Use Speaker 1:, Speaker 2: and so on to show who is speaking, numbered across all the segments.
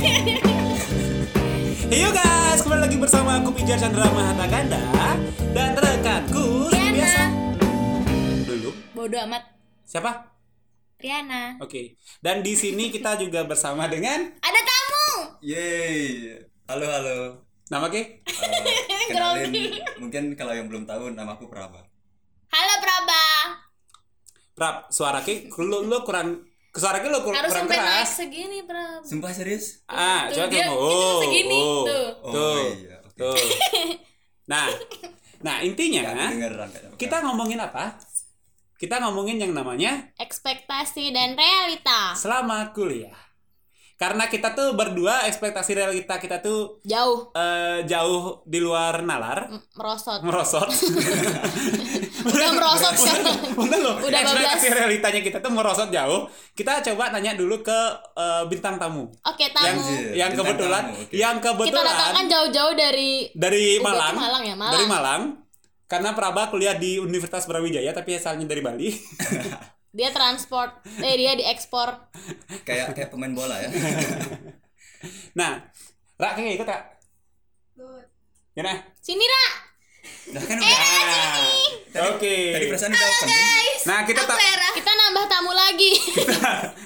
Speaker 1: Hey yo guys, kembali lagi bersama aku Pijar Chandra Mahata Ganda dan rekanku
Speaker 2: Riana.
Speaker 1: biasa. Dulu.
Speaker 2: Bodoh amat.
Speaker 1: Siapa?
Speaker 2: Riana.
Speaker 1: Oke. Dan di sini kita juga bersama dengan
Speaker 2: Ada tamu.
Speaker 3: Yeay, halo halo.
Speaker 1: nama Ki?
Speaker 3: Eh, kenalin, mungkin kalau yang belum tahu nama aku Praba.
Speaker 2: Halo Praba.
Speaker 1: Prap, suara Ki lu, lu kurang suara Ki lu kur-
Speaker 2: Harus
Speaker 1: kurang
Speaker 2: sampai naik segini Prab.
Speaker 3: Sumpah serius?
Speaker 1: Ah,
Speaker 2: Tuh,
Speaker 1: coba
Speaker 2: dia-
Speaker 1: Oh,
Speaker 2: segini,
Speaker 1: oh,
Speaker 2: tuh.
Speaker 3: Oh
Speaker 1: Tuh.
Speaker 3: iya.
Speaker 1: Tuh. Nah, nah intinya
Speaker 3: kayaknya.
Speaker 1: kita ngomongin apa? Kita ngomongin yang namanya
Speaker 2: Ekspektasi dan realita.
Speaker 1: selama kuliah. Karena kita tuh berdua ekspektasi realita kita tuh
Speaker 2: Jauh.
Speaker 1: eh, jauh di luar nalar,
Speaker 2: M- merosot.
Speaker 1: merosot.
Speaker 2: Udah merosot sekarang.
Speaker 1: Bener loh.
Speaker 2: Udah
Speaker 1: ekspektasi
Speaker 2: 12.
Speaker 1: realitanya kita tuh merosot jauh. Kita coba tanya dulu ke eh, bintang tamu.
Speaker 2: Oke,
Speaker 1: Yang
Speaker 2: tamu.
Speaker 3: Anjir,
Speaker 1: yang
Speaker 3: bintang
Speaker 1: kebetulan
Speaker 3: tamu, oke.
Speaker 1: yang
Speaker 2: Kita
Speaker 1: kebetulan
Speaker 2: datangkan jauh-jauh dari
Speaker 1: dari Malang.
Speaker 2: Malang ya, Malang.
Speaker 1: Dari Malang. Karena Praba kuliah di Universitas Brawijaya tapi asalnya dari Bali.
Speaker 2: dia transport. Eh dia diekspor.
Speaker 3: Kayak kayak pemain bola ya.
Speaker 1: nah, Ra kayaknya ikut Kak. Ya nah.
Speaker 2: Sini Ra.
Speaker 3: Nah kan
Speaker 2: Eh,
Speaker 3: udah.
Speaker 1: Oke.
Speaker 3: Tadi perasaan udah open. kan?
Speaker 1: Nah, kita tak
Speaker 2: Kita nambah tamu lagi.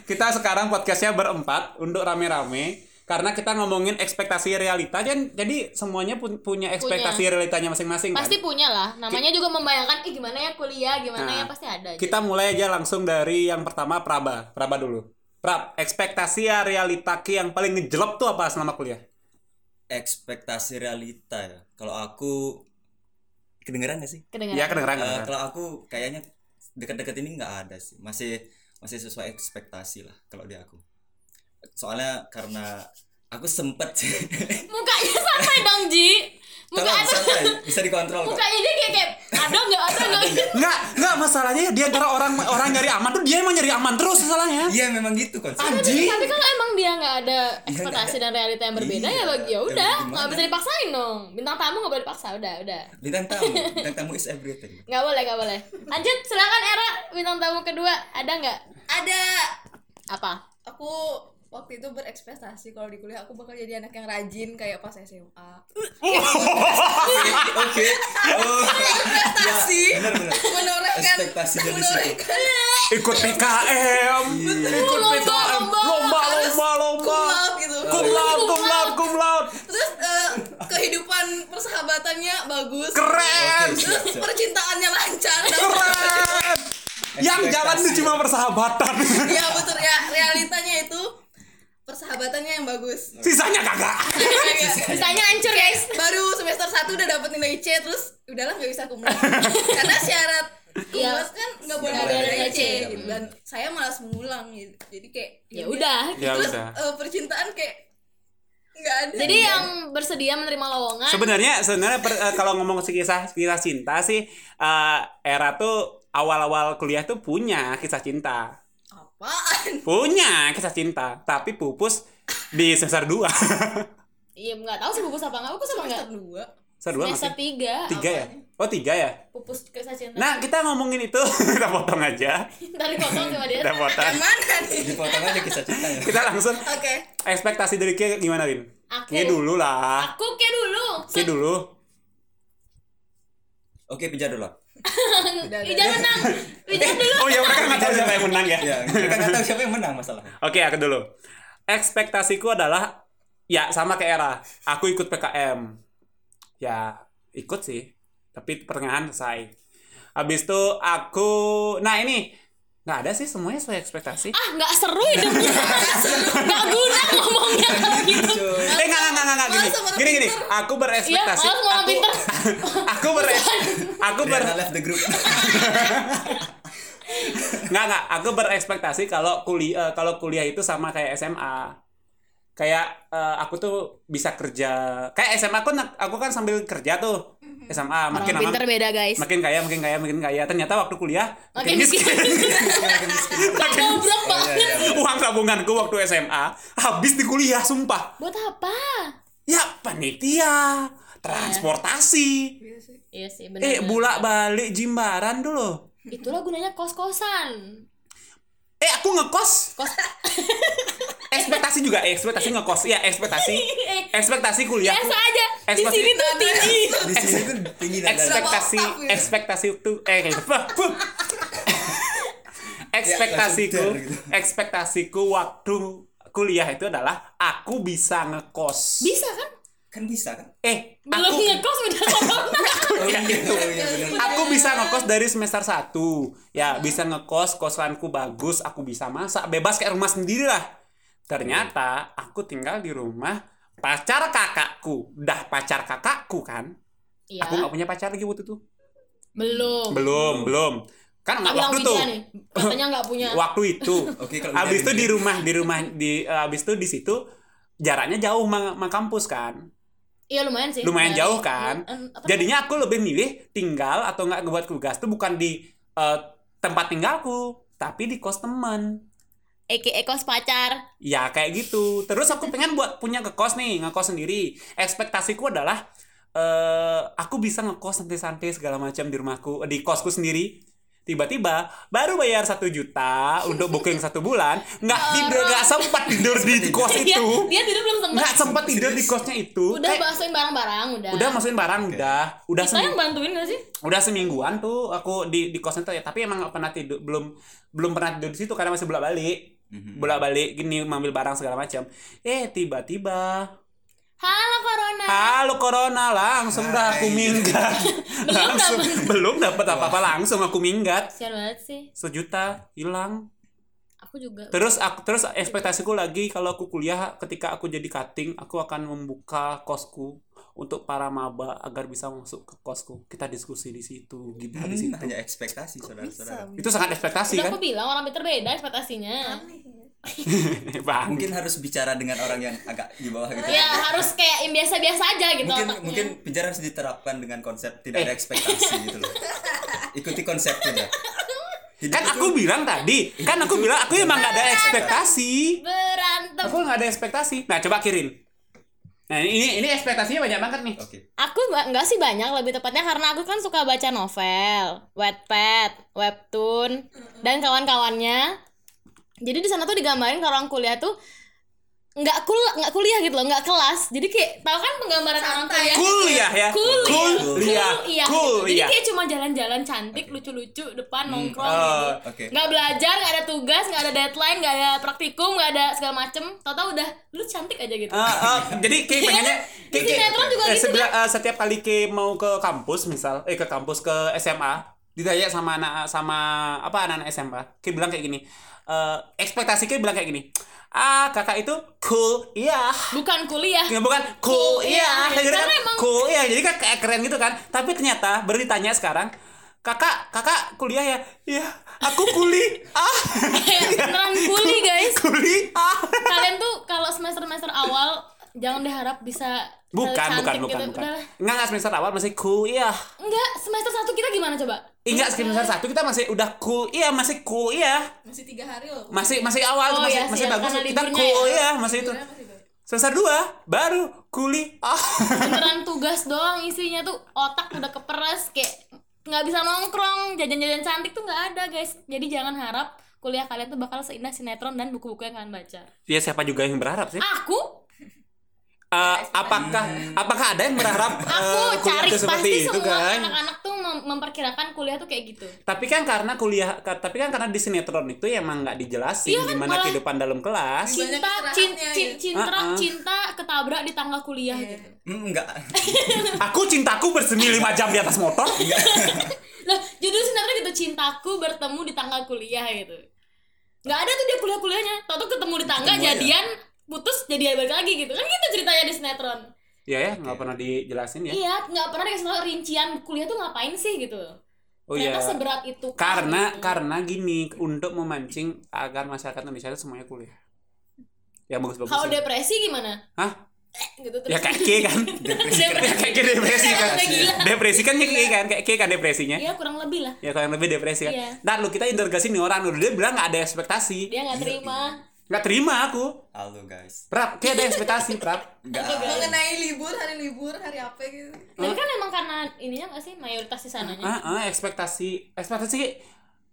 Speaker 1: kita sekarang podcastnya berempat untuk rame-rame karena kita ngomongin ekspektasi realita dan jadi semuanya pun punya ekspektasi realitanya masing-masing kan.
Speaker 2: Pasti punya lah. Namanya juga membayangkan, ih gimana ya kuliah, gimana
Speaker 1: Nah,
Speaker 2: ya pasti ada. aja.
Speaker 1: Kita mulai aja langsung dari yang pertama Praba. Praba dulu. Prab, ekspektasi ya realita Ki yang paling ngejelop tuh apa selama kuliah?
Speaker 3: Ekspektasi realita ya. Kalau aku kedengeran gak sih?
Speaker 2: Kedengeran.
Speaker 1: Ya kedengeran.
Speaker 3: Eh,
Speaker 1: kedengeran.
Speaker 3: kalau aku kayaknya dekat-dekat ini nggak ada sih. Masih masih sesuai ekspektasi lah kalau di aku. Soalnya karena aku sempet sih.
Speaker 2: Mukanya sampai dong, Ji. Muka ada
Speaker 3: santai, bisa dikontrol kok.
Speaker 2: mukanya dia kayak kayak ada nggak ada nggak
Speaker 1: Enggak, enggak masalahnya dia antara orang orang nyari aman tuh dia emang nyari aman terus masalahnya.
Speaker 3: Iya memang gitu konsep.
Speaker 1: Anjing.
Speaker 2: tapi kalau emang dia nggak ada
Speaker 3: nggak
Speaker 2: ekspektasi dan realita yang berbeda
Speaker 3: Iya.
Speaker 2: ya bagi ya
Speaker 3: Ya,
Speaker 2: udah nggak bisa dipaksain dong bintang tamu nggak boleh dipaksa udah udah
Speaker 3: Bintang tamu, bintang tamu is everything.
Speaker 2: nggak boleh nggak boleh lanjut silakan era bintang tamu kedua ada nggak
Speaker 4: ada
Speaker 2: apa
Speaker 4: aku waktu itu berekspektasi kalau di kuliah aku bakal jadi anak yang rajin kayak pas SMA
Speaker 3: Oke. Oh.
Speaker 4: ekspektasi menorehkan
Speaker 3: Ekspektasi dari situ.
Speaker 4: menorehkan
Speaker 1: Ikut PKM, ikut
Speaker 2: Lomba,
Speaker 1: PKM,
Speaker 2: lomba.
Speaker 1: lomba, lomba, lomba.
Speaker 4: kumlaut gitu
Speaker 1: cum laude.
Speaker 4: terus eh, kehidupan persahabatannya bagus
Speaker 1: Keren,
Speaker 3: siap.
Speaker 4: percintaannya lancar
Speaker 1: keren. Yang jalan itu cuma persahabatan.
Speaker 4: ya betul ya realitanya itu persahabatannya yang bagus
Speaker 1: Sisanya kagak.
Speaker 2: Sisanya hancur guys
Speaker 4: baru semester 1 udah dapet nilai C terus udahlah nggak bisa kumlaut karena syarat
Speaker 2: Iya.
Speaker 4: kan nggak boleh ada nilai C
Speaker 2: C.
Speaker 4: gitu dan saya malas mengulang gitu jadi kayak
Speaker 2: ya udah
Speaker 1: Ya
Speaker 4: terus
Speaker 1: udah.
Speaker 4: eh, percintaan kayak nggak ada
Speaker 2: jadi yang bersedia menerima lowongan
Speaker 1: Sebenarnya sebenarnya per- eh, kalau ngomong kisah kisah cinta sih eh, era tuh awal-awal kuliah tuh punya kisah cinta.
Speaker 4: Apaan
Speaker 1: Punya kisah cinta, tapi pupus di semester 2.
Speaker 2: iya nggak tahu sih pupus apa nggak pupus apa nggak
Speaker 4: semester dua
Speaker 1: semester 2
Speaker 2: semester
Speaker 1: masih?
Speaker 2: tiga
Speaker 1: Tiga ya? Oh tiga ya?
Speaker 2: pupus kisah cinta
Speaker 1: Nah kita ngomongin itu kita potong aja.
Speaker 2: dari potong sama dia
Speaker 1: Kita potong.
Speaker 4: yang mana nih
Speaker 3: Dipotong aja kisah cintanya.
Speaker 1: Kita langsung
Speaker 4: oke
Speaker 1: ekspektasi dari Ki gimana Rin?
Speaker 2: Aku.
Speaker 1: Ki dulu lah.
Speaker 2: aku ke dulu
Speaker 1: Ki dulu.
Speaker 3: Oke, pijar dulu.
Speaker 2: Ija menang Ija dulu
Speaker 1: Oh ya siapa yang menang ya.
Speaker 3: Ya, mereka nggak tahu siapa yang menang masalahnya.
Speaker 1: Oke, aku dulu. Ekspektasiku adalah ya sama kayak era. Aku ikut PKM. Ya, ikut sih. Tapi pertengahan selesai. Habis itu aku nah ini nggak ada sih semuanya sesuai ekspektasi.
Speaker 2: ah nggak seru hidupnya nggak guna ngomongnya kalau gitu
Speaker 1: eh nggak nggak nggak nggak gini. Gini gini, aku
Speaker 2: iya
Speaker 1: berekspektasi.
Speaker 2: orang
Speaker 1: aku,
Speaker 2: pinter
Speaker 1: aku ber aku ber nggak nggak. Aku berekspektasi kalau kuliah kalau kuliah itu sama kayak SMA kayak eh, aku tuh bisa kerja. Kayak SMA aku aku kan sambil kerja tuh. SMA makin
Speaker 2: orang
Speaker 1: lama
Speaker 2: beda guys.
Speaker 1: makin kaya makin kaya makin kaya. Ternyata waktu kuliah makin
Speaker 2: Makin miskin.
Speaker 3: Makin miskin.
Speaker 1: makin
Speaker 3: Iya,
Speaker 2: banget
Speaker 3: iya, iya.
Speaker 1: uang tabunganku waktu SMA habis di kuliah sumpah.
Speaker 2: Buat apa?
Speaker 1: Ya panitia transportasi.
Speaker 2: Iya sih. Benar
Speaker 1: eh bulak balik Jimbaran dulu
Speaker 2: itulah gunanya kos kosan
Speaker 1: eh aku ngekos?
Speaker 2: Kos.
Speaker 1: Ekspektasinya juga ekspektasi ngekos. Ya ekspektasi. Ekspektasi kuliah
Speaker 2: biasa aja. Di
Speaker 1: Ekspektasi-
Speaker 2: sini tuh tinggi.
Speaker 3: Di sini tuh tinggi dan
Speaker 1: ekspektasi. Ekspektasi itu eh kayak gitu. ekspektasiku
Speaker 3: Ya, gitu.
Speaker 1: ekspektasiku waktu kuliah itu adalah aku bisa ngekos.
Speaker 2: Bisa kan
Speaker 3: kan bisa kan?
Speaker 1: Eh
Speaker 2: belum
Speaker 1: aku
Speaker 2: ngekos udah corona
Speaker 3: oh iya oh iya benar
Speaker 1: aku bisa ngekos dari semester 1 ya bisa ngekos kosanku bagus aku bisa masak. Bebas kayak rumah sendiri lah. Ternyata aku tinggal di rumah pacar kakakku. Dah pacar kakakku kan?
Speaker 2: Iya.
Speaker 1: Aku nggak punya pacar lagi waktu itu.
Speaker 2: Belum.
Speaker 1: Belum belum. Kan nggak waktu tuh.
Speaker 2: nih. Katanya nggak punya.
Speaker 1: Waktu itu.
Speaker 3: Oke kalau
Speaker 1: abis itu di rumah di rumah di abis itu di situ jaraknya jauh sama sama kampus kan
Speaker 2: iya lumayan sih
Speaker 1: Lumayan
Speaker 2: Dari-
Speaker 1: jauh kan?
Speaker 2: eh, apa-
Speaker 1: jadinya aku lebih milih tinggal atau nggak buat tugas tuh bukan di eh, tempat tinggalku tapi di kos teman.
Speaker 2: Aka kos pacar.
Speaker 1: Ya kayak gitu. Terus aku pengen buat punya ngekos nih ngekos sendiri. Ekspektasiku adalah eh aku bisa ngekos santai-santai segala macam di rumahku di kosku sendiri tiba-tiba baru bayar satu juta untuk booking satu bulan nggak tidur nggak sempat tidur di kos
Speaker 2: Dia,
Speaker 1: itu.
Speaker 2: dia tidur belum sempat.
Speaker 1: Nggak sempat tidur di kosnya itu.
Speaker 2: Udah
Speaker 1: Kayak-
Speaker 2: basuhin barang-barang udah.
Speaker 1: Udah masukin barang udah. Udah
Speaker 2: kita yang bantuin gak sih?
Speaker 1: Udah semingguan tuh aku di di kosnya tuh ya tapi emang nggak pernah tidur belum belum pernah tidur di situ karena masih bolak balik
Speaker 3: Mhm.
Speaker 1: bolak balik gini ngambil barang segala macam. Eh tiba-tiba
Speaker 2: halo corona.
Speaker 1: Halo corona. Langsung dah aku minggat.
Speaker 2: Belum
Speaker 1: langsung.
Speaker 2: Dapet.
Speaker 1: belum dapat apa-apa. Langsung aku minggat.
Speaker 2: Sian banget sih.
Speaker 1: Sejuta hilang.
Speaker 2: Aku juga.
Speaker 1: Terus aku terus ekspektasiku lagi kalau aku kuliah ketika aku jadi cutting aku akan membuka kosku untuk para maba agar bisa masuk ke kosku. Kita diskusi di situ gitu di
Speaker 3: Hmm,
Speaker 1: situ.
Speaker 3: hanya ekspektasi saudara-saudara.
Speaker 1: itu sangat ekspektasi
Speaker 2: udah
Speaker 1: kan?
Speaker 2: aku bilang orang pinter beda ekspektasinya.
Speaker 1: Bang.
Speaker 3: Mungkin harus bicara dengan orang yang agak di bawah gitu.
Speaker 2: Ya harus kayak yang biasa-biasa aja gitu.
Speaker 3: Mungkin
Speaker 2: otaknya.
Speaker 3: mungkin bicara harus diterapkan dengan konsep tidak ada
Speaker 1: Eh.
Speaker 3: ekspektasi gitu loh. Ikuti konsepnya. Hidup
Speaker 1: kan
Speaker 3: itu-
Speaker 1: aku bilang tadi kan aku bilang aku emang nggak ada ekspektasi.
Speaker 2: Berantem.
Speaker 1: Aku nggak ada ekspektasi. Nah coba kirim nah ini ini ekspektasinya banyak banget nih
Speaker 3: oke
Speaker 2: Aku nggak sih banyak lebih tepatnya karena aku kan suka baca novel, Wattpad, webtoon dan kawan-kawannya. Jadi di sana tuh digambarin kalau orang kuliah tuh nggak kul nggak kuliah gitu loh, nggak kelas. Jadi kayak tahu kan penggambaran orang kuliah
Speaker 1: kuliah ya
Speaker 2: Kuliah.
Speaker 1: kuliah
Speaker 2: Kuliah. Jadi
Speaker 1: kuliah
Speaker 2: kayak cuma jalan-jalan cantik, lucu-lucu depan
Speaker 3: Hmm,
Speaker 2: nongkrong
Speaker 1: oh,
Speaker 2: gitu.
Speaker 3: oke
Speaker 2: Nggak belajar, nggak ada tugas, nggak ada deadline, nggak ada praktikum, nggak ada segala macem. Tahu-tahu udah lu cantik aja gitu.
Speaker 1: Ah, ah, jadi kayak pengennya kayak,
Speaker 2: Di
Speaker 1: kayak-
Speaker 2: sinetron juga
Speaker 1: eh,
Speaker 2: gitu
Speaker 1: eh, setiap kali kayak mau ke kampus misal eh ke kampus ke SMA ditanya sama anak sama apa anak-anak SMA kayak bilang kayak gini eh ekspektasi kayak bilang kayak gini ah kakak itu cool iya.
Speaker 2: Bukan kuliah.
Speaker 1: Ya, bukan cool iya.
Speaker 2: Iya,
Speaker 1: jadi kan?
Speaker 2: emang-
Speaker 1: cool iya. Jadi kan kayak keren gitu kan? Tapi ternyata baru ditanya sekarang kakak kakak kuliah ya? Iya aku kuli ah.
Speaker 2: Beneran kuli guys.
Speaker 1: kuli ah.
Speaker 2: Kalian tuh kalau semester semester awal jangan diharap bisa
Speaker 1: bukan bukan bukan
Speaker 2: gitu.
Speaker 1: bukan. Enggak semester awal masih cool iya.
Speaker 2: Enggak semester satu kita gimana coba
Speaker 1: enggak semester satu kita masih udah cool. Iya masih cool iya.
Speaker 4: Masih tiga hari loh.
Speaker 1: Masih masih awal
Speaker 2: Oh,
Speaker 1: masih
Speaker 2: iya,
Speaker 1: masih bagus. kita cool
Speaker 2: ya.
Speaker 1: iya masih itu.
Speaker 4: Masih
Speaker 1: semester dua baru kuli. Ah
Speaker 2: beneran tugas doang isinya tuh. Otak udah keperes kayak nggak bisa nongkrong. Jajan-jajan cantik tuh nggak ada guys. Jadi jangan harap kuliah kalian tuh bakal seindah sinetron dan buku-buku yang kalian baca.
Speaker 1: Ya siapa juga yang berharap sih?
Speaker 2: Aku?
Speaker 1: Eh, apakah apakah ada yang berharap
Speaker 2: aku
Speaker 1: eh, kuliah
Speaker 2: cari pasti
Speaker 1: itu
Speaker 2: semua
Speaker 1: kan?
Speaker 2: anak-anak mem- memperkirakan kuliah tuh kayak gitu
Speaker 1: tapi kan karena kuliah tapi kan karena di sinetron itu emang nggak dijelasin
Speaker 2: Iya kan,
Speaker 1: gimana kehidupan dalam kelas
Speaker 2: cinta
Speaker 4: gitu.
Speaker 2: cin- cinta
Speaker 1: Ah, ah.
Speaker 2: cinta ketabrak di tangga kuliah
Speaker 4: Iya.
Speaker 2: gitu
Speaker 3: Hmm, enggak
Speaker 1: aku cintaku bersemi 5 jam di atas motor
Speaker 2: Loh, judul sinetron gitu cintaku bertemu di tangga kuliah gitu. Nggak ada tuh dia kuliah-kuliahnya. Tau tuh ketemu di tangga
Speaker 3: Ketemu aja.
Speaker 2: jadian putus jadi balik lagi gitu. Kan gitu ceritanya di sinetron.
Speaker 1: Ya ya nggak pernah dijelasin ya.
Speaker 2: Iya, nggak pernah dikasih tahu rincian kuliah tuh ngapain sih gitu.
Speaker 1: oh ya
Speaker 2: Ternyata seberat itu. kah,
Speaker 1: karena
Speaker 2: gitu.
Speaker 1: karena gini untuk memancing agar masyarakat Indonesia itu semuanya kuliah. Ya bagus bagus
Speaker 2: kalau depresi gimana?
Speaker 1: Hah?
Speaker 2: Eh, gitu
Speaker 1: ya kayak K kan.
Speaker 3: Depresi
Speaker 1: ya kayak depresi kan. Depresi kan kayak K kan. Kayak K kan depresinya.
Speaker 2: Iya, kurang lebih lah.
Speaker 1: ya kalau yang lebih depresi kan.
Speaker 2: Iya.
Speaker 1: nah lu kita interogasi nih orang. Dulu dia bilang nggak ada ekspektasi.
Speaker 2: Dia nggak
Speaker 3: Iya,
Speaker 2: terima.
Speaker 1: Nggak terima aku.
Speaker 3: Halo guys.
Speaker 1: Prap, kayak ada ekspektasi, Prap.
Speaker 3: enggak
Speaker 4: mengenai libur hari libur hari apa gitu.
Speaker 2: Tapi kan emang karena ininya nggak sih? Mayoritas di sananya.
Speaker 1: Ah, ah, ekspektasi, ekspektasi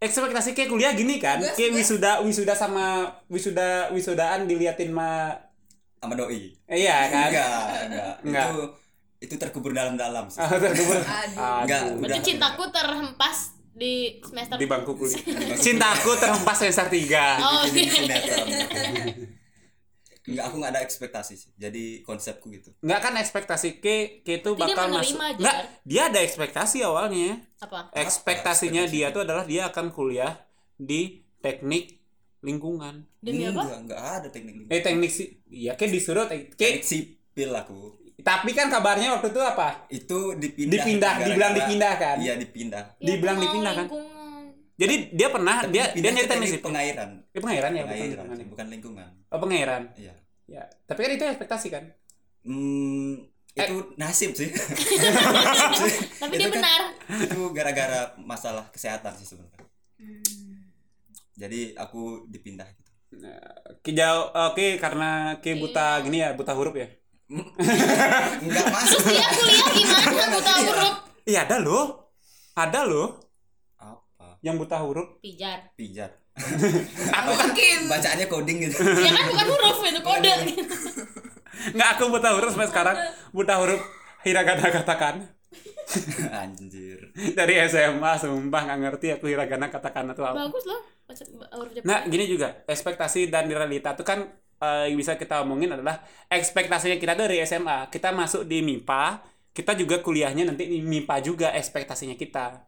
Speaker 1: ekspektasi kayak kuliah gini kan? Kayak wisuda wisuda sama wisuda wisudaan diliatin ma
Speaker 3: sama doi.
Speaker 1: Iya kan?
Speaker 3: Enggak enggak
Speaker 1: Enggak.
Speaker 3: itu itu terkubur dalam-dalam sih.
Speaker 1: Ah, terkubur.
Speaker 4: Aduh.
Speaker 3: Enggak.
Speaker 2: Berarti cintaku terhempas di semester
Speaker 1: di bangku kuliah cintaku terhempas semester 3
Speaker 2: Oh, iya.
Speaker 3: enggak aku nggak ada ekspektasi sih jadi konsepku gitu
Speaker 1: Enggak kan ekspektasi ke ke itu
Speaker 2: dia
Speaker 1: bakal
Speaker 2: menerima
Speaker 1: masuk
Speaker 2: aja,
Speaker 1: enggak dia ada ekspektasi awalnya
Speaker 2: apa?
Speaker 1: ekspektasinya
Speaker 3: ekspektasi?
Speaker 1: dia tuh adalah dia akan kuliah di teknik lingkungan
Speaker 2: Demi apa?
Speaker 3: enggak enggak ada teknik lingkungan.
Speaker 1: eh teknik sih iya kayak disuruh
Speaker 3: teknik sipil aku
Speaker 1: tapi kan kabarnya waktu itu apa?
Speaker 3: Itu dipindah
Speaker 1: Dipindah, dibilang dipindah kan?
Speaker 3: iya dipindah.
Speaker 1: Dibilang
Speaker 2: Ya, mau
Speaker 1: dipindah kan?
Speaker 2: lingkungan.
Speaker 1: jadi dia pernah
Speaker 3: Tapi
Speaker 1: dia dia
Speaker 3: teknik
Speaker 1: sipil
Speaker 3: pengairan.
Speaker 1: Eh, pengairan ya bukan
Speaker 3: pengairan
Speaker 1: lingkungan. ya?
Speaker 3: bukan lingkungan.
Speaker 1: Oh pengairan?
Speaker 3: Iya.
Speaker 1: Ya tapi kan itu ekspektasi kan?
Speaker 3: Hmm,
Speaker 1: Eh.
Speaker 3: itu nasib sih.
Speaker 2: Tapi
Speaker 3: Itu
Speaker 2: dia
Speaker 3: kan-
Speaker 2: benar.
Speaker 3: itu gara-gara masalah kesehatan sih sebenarnya. Jadi aku dipindah gitu.
Speaker 1: Ki jauh oke karena ki buta
Speaker 2: Iya.
Speaker 1: gini ya buta huruf ya
Speaker 3: enggak masuk.
Speaker 2: Dia kuliah gimana buta huruf?
Speaker 1: iya ada loh. Ada loh.
Speaker 3: Apa?
Speaker 1: Yang buta huruf.
Speaker 2: Pijar.
Speaker 3: pijat
Speaker 1: aku kan
Speaker 3: bacaannya coding gitu.
Speaker 2: Ya kan bukan huruf itu kode.
Speaker 1: nggak aku buta huruf sampai sekarang. Buta huruf hiragana katakan.
Speaker 3: Anjir.
Speaker 1: Dari SMA sumpah nggak ngerti aku hiragana katakan itu apa.
Speaker 2: Bagus loh.
Speaker 1: Nah, gini juga, ekspektasi dan realita itu kan eh, yang bisa kita omongin adalah ekspektasinya kita dari SMA. Kita masuk di MIPA, kita juga kuliahnya nanti di MIPA juga ekspektasinya kita.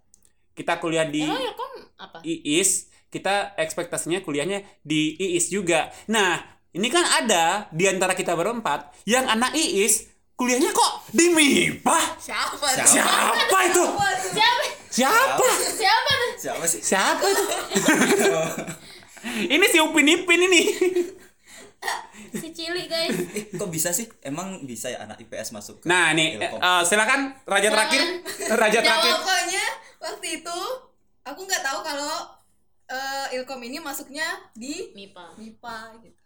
Speaker 1: Kita kuliah di
Speaker 2: Emang apa?
Speaker 1: IIS, kita ekspektasinya kuliahnya di IIS juga. Nah, ini kan ada di antara kita berempat yang anak IIS kuliahnya kok di MIPA.
Speaker 4: Siapa?
Speaker 3: Siapa?
Speaker 1: Siapa itu?
Speaker 2: Siapa?
Speaker 1: Siapa?
Speaker 2: Siapa
Speaker 3: siapa sih
Speaker 1: Siapa itu? ini si Upin Ipin ini.
Speaker 3: Eh, kok bisa sih emang bisa ya anak IPS masuk ke
Speaker 1: Nah, nih eh, eh, silakan raja terakhir. Raja terakhir.
Speaker 4: Pokoknya waktu itu aku nggak tahu kalau eh, Ilkom ini masuknya di
Speaker 2: Mipa.
Speaker 4: MIPA gitu.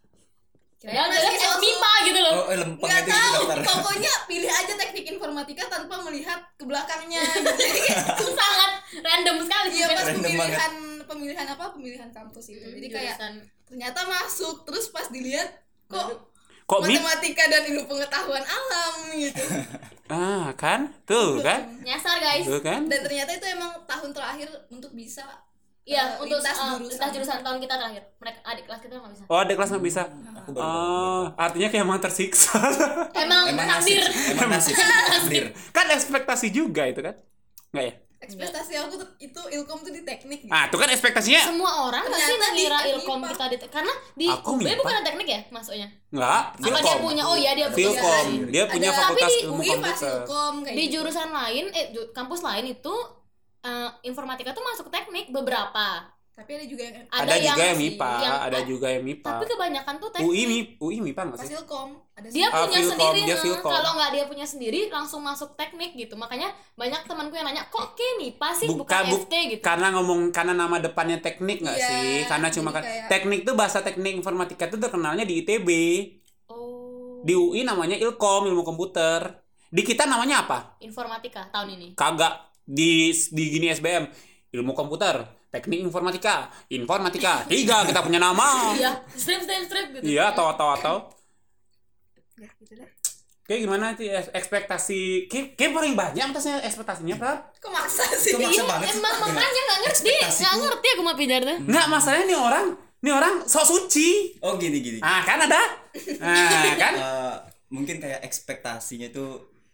Speaker 2: Ya, jadi
Speaker 4: sosok-
Speaker 2: Mipa gitu loh.
Speaker 3: oh eh, lempeng gitu
Speaker 4: tahu, pokoknya pilih aja teknik informatika tanpa melihat ke belakangnya. gitu. Jadi kayak
Speaker 2: Sangat random sekali.
Speaker 4: Iya pas
Speaker 3: Random
Speaker 4: pemilihan pemilihan apa pemilihan kampus itu. Jadi kayak ternyata masuk terus pas dilihat kok
Speaker 1: Kok
Speaker 4: matematika dan ilmu pengetahuan alam gitu.
Speaker 1: Ah, kan? Tuh, kan?
Speaker 2: Nyasar guys.
Speaker 1: Tuh kan?
Speaker 4: Dan ternyata itu emang tahun terakhir untuk bisa
Speaker 2: Iya,
Speaker 4: eh,
Speaker 2: untuk
Speaker 4: lintas
Speaker 2: uh,
Speaker 4: jurusan.
Speaker 2: lintas jurusan tahun kita terakhir. Mereka adik kelas kita nggak bisa.
Speaker 1: Oh, ada kelas nggak bisa.
Speaker 3: baru
Speaker 1: Oh, artinya kayak emang tersiksa.
Speaker 2: Emang,
Speaker 3: emang nasib
Speaker 2: takdir.
Speaker 3: emang nasib takdir
Speaker 1: kan ekspektasi juga itu kan? Enggak ya?
Speaker 4: Ekspektasi aku tuh itu ilkom tuh di teknik gitu.
Speaker 1: Ah, itu kan ekspektasinya
Speaker 2: Semua orang pasti mengira
Speaker 4: teknik,
Speaker 2: ilkom kita di karena di
Speaker 1: Aku
Speaker 2: UB
Speaker 1: MIPA.
Speaker 2: bukan ada teknik ya masuknya.
Speaker 1: enggak,
Speaker 2: Apa dia punya? Oh iya dia punya.
Speaker 1: Filkom, dia
Speaker 4: Ada-
Speaker 1: punya
Speaker 4: tapi
Speaker 1: fakultas
Speaker 4: di
Speaker 1: ilmu komputer.
Speaker 4: Kayak
Speaker 2: Di
Speaker 4: gitu.
Speaker 2: jurusan lain eh kampus lain itu eh, informatika tuh masuk teknik beberapa.
Speaker 4: Tapi ada juga yang
Speaker 2: Ada,
Speaker 1: Ada, juga yang
Speaker 2: yang
Speaker 1: MIPA,
Speaker 2: yang-
Speaker 1: ada juga yang MIPA.
Speaker 2: Tapi kebanyakan tuh teknik.
Speaker 1: UI MIPA, UI MIPA enggak sih?
Speaker 4: Fasilkom. Ada
Speaker 2: dia
Speaker 1: Ah,
Speaker 2: punya
Speaker 1: Filkom,
Speaker 2: sendiri
Speaker 1: dia
Speaker 2: eh.
Speaker 1: Filkom.
Speaker 2: kalau nggak dia punya sendiri langsung masuk teknik gitu makanya banyak temanku yang nanya kok ke MIPA sih bukan,
Speaker 1: Bukan, bu-
Speaker 2: FT gitu
Speaker 1: karena ngomong karena nama depannya teknik nggak
Speaker 4: Iya,
Speaker 1: sih? Karena cuma kan
Speaker 4: kayak-
Speaker 1: teknik tuh bahasa teknik informatika tuh terkenalnya di ITB.
Speaker 2: oh
Speaker 1: Di UI namanya Ilkom, ilmu komputer. Di kita namanya apa?
Speaker 2: informatika tahun ini
Speaker 1: Kagak di di gini SBM. Ilmu komputer, teknik informatika, informatika. Tiga kita punya nama.
Speaker 2: iya strip strip strip gitu
Speaker 1: Iya, atau atau atau.
Speaker 4: Ya, gitu deh.
Speaker 1: Kayak gimana sih ekspektasi? Kayak, kayak paling banyak atasnya ekspektasinya, Prat.
Speaker 4: Kok maksa sih?
Speaker 3: Kok maksa
Speaker 2: Iya,
Speaker 3: banget sih?
Speaker 2: emang makanya nggak ngerti nggak ngerti aku mau pijar tuh
Speaker 1: Enggak, masalahnya nih orang, nih orang sok suci.
Speaker 3: oh gini gini
Speaker 1: Ah, kan ada? Nah, kan?
Speaker 3: Eh, mungkin kayak ekspektasinya itu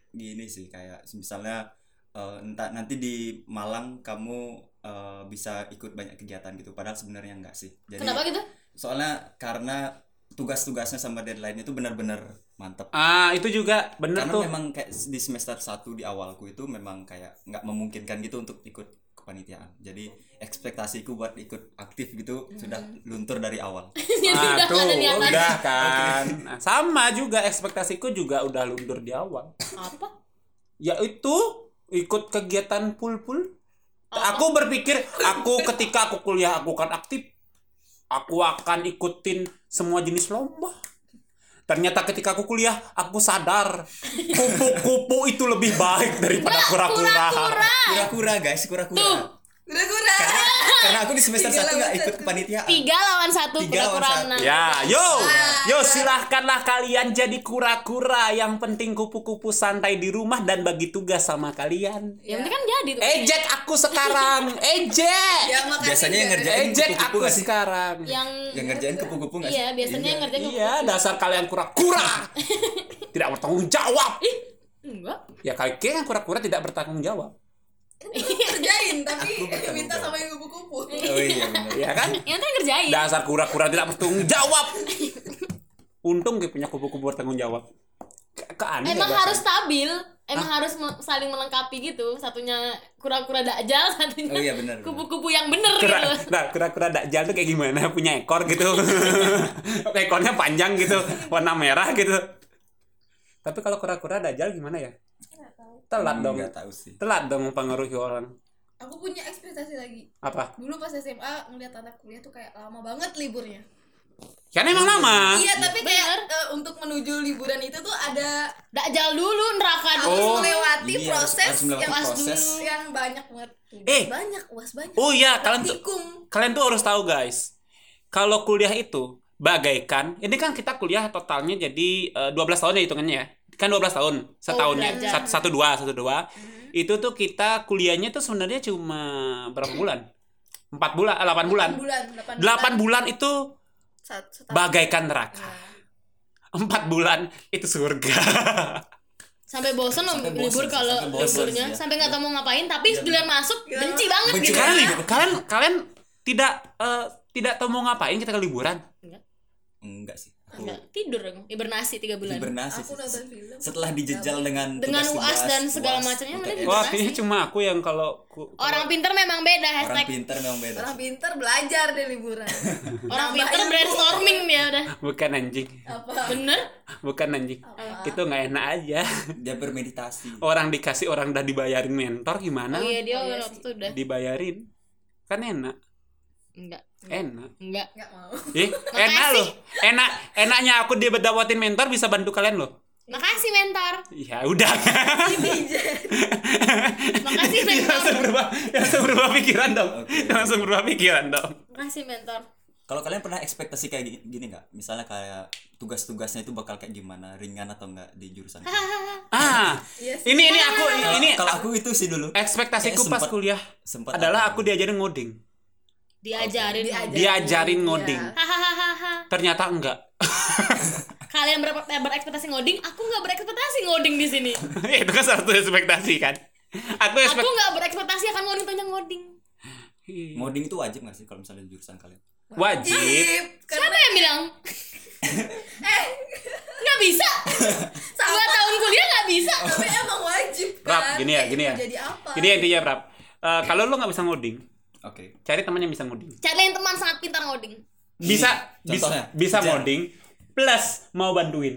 Speaker 3: gini sih kayak misalnya eh, entah nanti di Malang kamu eh, bisa ikut banyak kegiatan gitu padahal sebenarnya enggak sih. Jadi
Speaker 2: kenapa gitu?
Speaker 3: soalnya karena tugas-tugasnya sama deadline itu benar-benar mantep.
Speaker 1: Ah, itu juga bener
Speaker 3: karena
Speaker 1: tuh.
Speaker 3: memang kayak di semester 1 di awalku itu memang kayak nggak memungkinkan gitu untuk ikut kepanitiaan. Jadi ekspektasiku buat ikut aktif gitu sudah luntur dari awal.
Speaker 1: Ah,
Speaker 2: udah
Speaker 1: tuh, udah kan. Nah, sama juga ekspektasiku juga udah luntur di awal.
Speaker 2: apa?
Speaker 1: Yaitu ikut kegiatan pul-pul. Aku berpikir aku ketika aku kuliah aku akan aktif. Aku akan ikutin semua jenis lomba. Ternyata ketika aku kuliah, aku sadar kupu-kupu itu lebih baik daripada kura-kura.
Speaker 2: kura-kura
Speaker 3: kura-kura guys kura-kura
Speaker 2: Tuh.
Speaker 4: Gura-gura.
Speaker 3: karena aku di semester
Speaker 4: Tiga
Speaker 3: 1 nggak
Speaker 4: lawan
Speaker 3: ikut
Speaker 4: satu.
Speaker 3: kepanitiaan
Speaker 2: Tiga lawan satu kura-kura
Speaker 3: satu.
Speaker 1: Ya, yo, yo silahkanlah kalian jadi kura-kura. Yang penting kupu-kupu santai di rumah dan bagi tugas sama kalian.
Speaker 2: Yang penting kan jadi tuh.
Speaker 1: Ejek aku sekarang, ejek,
Speaker 4: Ya.
Speaker 3: Biasanya yang ngerjain
Speaker 1: ejek
Speaker 3: kupu-kupu
Speaker 1: aku
Speaker 3: nggak sih?
Speaker 1: sekarang.
Speaker 2: Yang
Speaker 3: yang ngerjain kupu-kupu nggak sih
Speaker 2: iya biasanya yang ngerjain
Speaker 1: Iya, dasar kalian kura-kura. Tidak bertanggung jawab.
Speaker 2: enggak.
Speaker 1: Ya kalian kura-kura tidak bertanggung jawab.
Speaker 4: Kerjain tapi minta sama yang kupu-kupu.
Speaker 3: oh iya benar
Speaker 1: Ya kan?
Speaker 2: Yang penting ngerjain.
Speaker 1: Dasar kura-kura tidak bertanggung jawab. Untung gue punya kupu-kupu bertanggung jawab. Ke-
Speaker 2: Emang
Speaker 1: bahasa.
Speaker 2: harus stabil, emang harus me- saling melengkapi gitu. Satunya kura-kura dajal, satunya
Speaker 3: oh iya
Speaker 2: kupu-kupu yang bener
Speaker 1: Kura,
Speaker 2: gitu.
Speaker 1: nah, kura-kura dajjal tuh kayak gimana? Punya ekor gitu. Ekornya panjang gitu, warna merah gitu. Tapi kalau kura-kura dajjal gimana ya? Telat
Speaker 3: Hmm,
Speaker 1: dong.
Speaker 3: nggak tahu sih
Speaker 1: Telat dong mempengaruhi orang.
Speaker 4: Aku punya ekspektasi lagi.
Speaker 1: Apa?
Speaker 4: Dulu pas SMA ngeliat anak kuliah tuh kayak lama banget liburnya.
Speaker 1: Kan emang lama.
Speaker 4: Iya, tapi kayak eh, untuk menuju liburan itu tuh ada
Speaker 2: Dajal dulu, neraka
Speaker 4: harus
Speaker 2: dulu.
Speaker 1: Oh.
Speaker 4: melewati
Speaker 3: Iya,
Speaker 4: proses
Speaker 3: harus melewati
Speaker 4: yang
Speaker 3: proses.
Speaker 4: yang banyak banget.
Speaker 1: Eh.
Speaker 4: banyak, uas banyak.
Speaker 1: Oh iya, kalian tuh kalian tuh harus tahu guys. Kalau kuliah itu bagaikan ini kan kita kuliah totalnya jadi eh, 12 tahun ya hitungannya ya. Kan 12 tahun setahunnya.
Speaker 2: belajar.
Speaker 1: Sat- satu dua, satu dua. Itu tuh kita kuliahnya tuh sebenarnya cuma berapa bulan? Empat bulan, eh, 8 bulan.
Speaker 4: 8 bulan, 8
Speaker 1: 8 bulan itu
Speaker 4: setahun.
Speaker 1: bagaikan neraka. Empat bulan itu surga.
Speaker 2: Sampai bosen loh
Speaker 3: Sampai
Speaker 2: libur
Speaker 3: bosen,
Speaker 2: kalau
Speaker 3: sampai bosen
Speaker 2: liburnya,
Speaker 3: sih ya.
Speaker 2: sampai nggak tahu mau ngapain, tapi giliran masuk
Speaker 4: Giliran
Speaker 2: benci banget
Speaker 3: benci
Speaker 2: gitu.
Speaker 1: kalian kalian kalian tidak eh, tidak tahu mau ngapain kita ke liburan.
Speaker 3: enggak sih aku
Speaker 2: Enggak, tidur dong, hibernasi tiga bulan.
Speaker 3: hibernasi
Speaker 4: Aku nonton film.
Speaker 3: setelah dijejal dengan
Speaker 2: Dengan UAS dan segala
Speaker 3: UAS,
Speaker 2: macamnya, mending
Speaker 1: Wah, kayaknya cuma aku yang kalau ku-
Speaker 2: Orang pinter memang beda
Speaker 3: orang
Speaker 2: hashtag.
Speaker 3: pintar memang beda
Speaker 4: Orang pinter belajar deh liburan.
Speaker 2: Orang pinter brainstorming dia udah.
Speaker 1: bukan anjing,
Speaker 4: Apa?
Speaker 2: Bener?
Speaker 1: bukan anjing.
Speaker 4: Apa?
Speaker 1: Itu nggak enak aja.
Speaker 3: dia bermeditasi
Speaker 1: Orang dikasih orang udah dibayarin mentor gimana?
Speaker 2: Oh iya dia
Speaker 4: Oh iya
Speaker 2: waktu udah.
Speaker 1: Dibayarin. Kan enak.
Speaker 2: Enggak.
Speaker 1: Enak.
Speaker 2: Enggak.
Speaker 4: Nggak mau.
Speaker 1: Ih, enak loh. Enak enaknya aku dia dapetin mentor bisa bantu kalian loh.
Speaker 2: Makasih mentor.
Speaker 1: Ya udah.
Speaker 2: Makasih
Speaker 1: Ya,
Speaker 2: mentor.
Speaker 1: langsung berubah, langsung berubah pikiran dong.
Speaker 3: Oke.
Speaker 1: Langsung berubah pikiran dong.
Speaker 2: Makasih mentor.
Speaker 3: kalau kalian pernah ekspektasi kayak gini, gini nggak misalnya kayak tugas-tugasnya itu bakal kayak gimana ringan atau enggak di jurusan
Speaker 1: Ah,
Speaker 4: Iya sih.
Speaker 1: ini ini aku ini
Speaker 3: kalau aku itu sih dulu
Speaker 1: ekspektasiku pas
Speaker 3: sempet-
Speaker 1: kuliah
Speaker 3: sempat
Speaker 1: adalah
Speaker 3: ada.
Speaker 1: aku diajarin ngoding.
Speaker 2: Diajarin.
Speaker 4: Diajarin.
Speaker 1: Diajarin ngoding.
Speaker 4: Iya.
Speaker 2: Hahaha.
Speaker 1: Ternyata enggak.
Speaker 2: Kalian ber eh, berekspektasi ngoding, aku nggak berekspektasi ngoding di sini.
Speaker 1: itu kan salah satu ekspektasi kan. Aku
Speaker 2: Aku nggak berekspektasi akan ngoding tanya ngoding.
Speaker 3: ngoding itu wajib nggak sih kalau misalnya di jurusan kalian
Speaker 1: wajib.
Speaker 4: Wajib. Karena
Speaker 2: Siapa yang bilang?
Speaker 4: eh
Speaker 2: Nggak bisa. Dua tahun kuliah nggak bisa.
Speaker 4: tapi emang wajib kan.
Speaker 1: Rap, gini ya, gini ya.
Speaker 4: Jadi apa?
Speaker 1: Jadi intinya Prap, eh, kalau lu nggak bisa ngoding,
Speaker 3: oke
Speaker 1: cari teman yang bisa ngoding.
Speaker 2: Cariin teman sangat pintar ngoding.
Speaker 1: Bisa bisa,
Speaker 3: Contohnya?
Speaker 1: bisa
Speaker 3: Kejar.
Speaker 1: ngoding plus mau bantuin.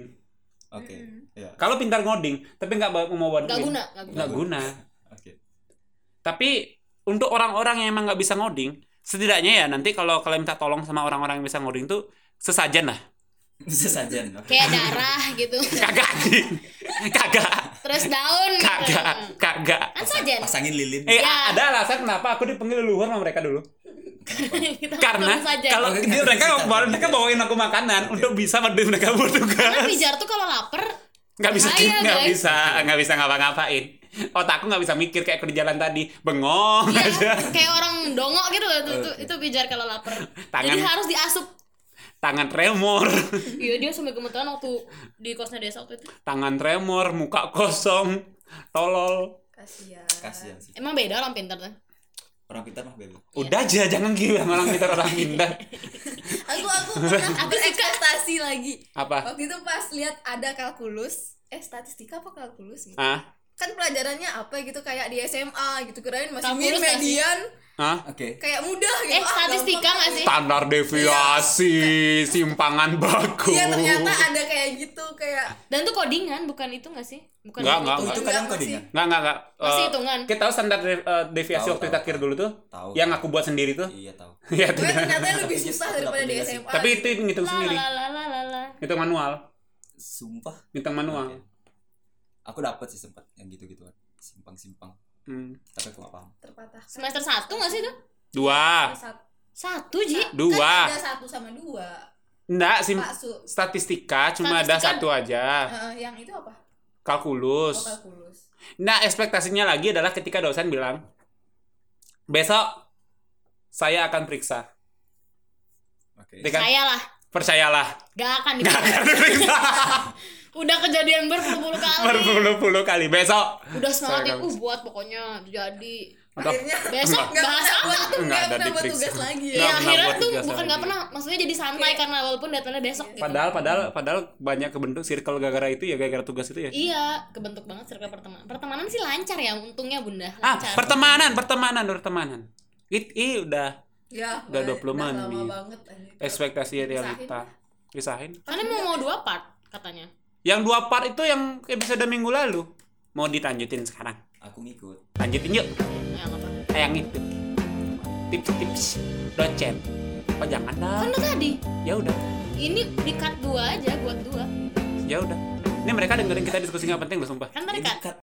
Speaker 3: oke ya
Speaker 1: Kalau pintar ngoding tapi nggak mau bantuin.
Speaker 2: Nggak guna, nggak guna.
Speaker 1: Guna.
Speaker 3: oke
Speaker 1: Tapi untuk orang-orang yang emang nggak bisa ngoding, setidaknya ya nanti kalau kalian minta tolong sama orang-orang yang bisa ngoding tuh sesajen lah.
Speaker 3: bisa saja oke
Speaker 2: Kayak darah gitu.
Speaker 1: Kagak. Kagak.
Speaker 2: Terus daun.
Speaker 1: Kagak. Kagak.
Speaker 2: Kan saja.
Speaker 3: pasangin lilin
Speaker 1: Eh,
Speaker 2: Ya.
Speaker 1: ada alasan kenapa aku dipanggil leluhur sama mereka dulu. Karena kalau dia, mereka
Speaker 3: cerita.
Speaker 1: bawa mereka bawain aku makanan untuk bisa bantuin mereka
Speaker 2: Karena
Speaker 1: bertugas.
Speaker 2: pijar tuh kalau lapar
Speaker 1: Nggak bisa nggak bisa nggak bisa ngapa-ngapain. Otakku nggak bisa mikir kayak aku di jalan tadi, bengong
Speaker 2: Iya,
Speaker 1: aja.
Speaker 2: kayak orang dongok gitu itu, itu, itu pijar kalau lapar.
Speaker 1: Tangan-
Speaker 2: Jadi harus diasup.
Speaker 1: Tangan tremor,
Speaker 2: Iya dia sampai gemeteran waktu di kosnya desa waktu itu.
Speaker 1: tangan tremor, muka kosong, tolol.
Speaker 4: Kasihan.
Speaker 3: kasihan sih
Speaker 2: Emang beda orang pintar tuh.
Speaker 3: orang pintar mah beda
Speaker 1: Udah aja jangan gila orang pintar orang pintar.
Speaker 4: Aku aku pernah
Speaker 2: Aku
Speaker 4: berekspektasi lagi.
Speaker 1: Apa?
Speaker 4: Waktu itu pas lihat ada kalkulus, eh statistika apa kalkulus gitu.
Speaker 1: Ah,
Speaker 4: Kan pelajarannya apa gitu kayak di SMA gitu kirain masih
Speaker 2: sih?
Speaker 4: median
Speaker 1: ah.
Speaker 3: oke
Speaker 4: kayak mudah gitu.
Speaker 2: Eh,
Speaker 4: Ah,
Speaker 2: statistika nggak sih?
Speaker 1: Standar deviasi, simpangan baku.
Speaker 4: Iya ternyata ada kayak gitu kayak
Speaker 2: Dan tuh codingan bukan itu nggak sih? Bukan
Speaker 1: Nggak,
Speaker 2: itu.
Speaker 1: nggak,
Speaker 3: itu
Speaker 1: nggak.
Speaker 3: kalian
Speaker 4: Enggak,
Speaker 3: codingan
Speaker 1: Nggak, nggak, nggak.
Speaker 2: Masih
Speaker 1: Eh,
Speaker 2: hitungan.
Speaker 1: Kita tahu standar de- eh, deviasi
Speaker 3: Tahu,
Speaker 1: waktu
Speaker 3: tahu.
Speaker 1: dulu tuh.
Speaker 3: tahu
Speaker 1: Yang aku buat sendiri tuh.
Speaker 3: iya tahu
Speaker 1: Iya,
Speaker 4: ternyata lebih susah daripada di SMA.
Speaker 1: Tapi itu ngitung sendiri. Hitung manual.
Speaker 3: sumpah
Speaker 1: Hitung manual.
Speaker 3: Aku dapat sih sempat yang gitu gituan simpang simpang
Speaker 1: Hmm.
Speaker 3: tapi aku gak paham
Speaker 4: terpatah.
Speaker 2: Semester satu nggak sih itu?
Speaker 1: Dua.
Speaker 4: Sat-
Speaker 2: Satu Ji.
Speaker 1: Dua.
Speaker 4: Kan ada satu sama dua.
Speaker 1: Enggak, sim
Speaker 4: Pak Su.
Speaker 1: statistika cuma ada
Speaker 2: Statistika.
Speaker 1: satu aja.
Speaker 4: Eh, yang itu apa?
Speaker 1: Kalkulus.
Speaker 4: Oh, kalkulus.
Speaker 1: Nah, ekspektasinya lagi adalah ketika dosen bilang, besok saya akan periksa.
Speaker 3: Oke.
Speaker 1: Dia kan,
Speaker 2: Saya lah.
Speaker 1: percayalah.
Speaker 2: Gak akan diperiksa.
Speaker 1: akan diperiksa.
Speaker 2: Udah kejadian berpuluh-puluh kali.
Speaker 1: Berpuluh-puluh kali. Besok.
Speaker 2: Udah semangat ya, uh buat pokoknya jadi.
Speaker 4: Akhirnya
Speaker 2: Besok
Speaker 4: nggak
Speaker 2: bahas apa tuh?
Speaker 1: Nggak ada
Speaker 4: pernah buat tugas lagi.
Speaker 2: Iya,
Speaker 1: pernah
Speaker 2: akhirnya tuh bukan nggak pernah, maksudnya jadi santai
Speaker 4: Kayak-
Speaker 2: karena walaupun datanya besok gitu.
Speaker 1: Padahal, padahal, padahal banyak kebentuk circle gara-gara itu ya, gara-gara tugas itu ya.
Speaker 2: Iya, kebentuk banget circle pertemanan. Pertemanan sih lancar ya, untungnya Bunda.
Speaker 1: Ah,
Speaker 2: Lancar.
Speaker 1: pertemanan, pertemanan, pertemanan. It, ih, udah
Speaker 4: Ya,
Speaker 1: Udah 20
Speaker 4: udah
Speaker 1: menit. ekspektasi realita. Pisahin.
Speaker 2: Karena mau mau dua part katanya.
Speaker 1: Yang dua part itu yang episode minggu lalu. Mau dilanjutin sekarang.
Speaker 3: Aku ngikut.
Speaker 1: Lanjutin yuk.
Speaker 2: Ya nggak apa.
Speaker 1: Kayak itu. Tips-tips docen. Oh jangan dah.
Speaker 2: Kan udah tadi.
Speaker 1: Ya udah.
Speaker 2: Ini di cut dua aja buat dua.
Speaker 1: Ya udah. Ini mereka dengerin kita diskusi nggak penting loh sumpah.
Speaker 2: Kan tadi
Speaker 3: Ini cut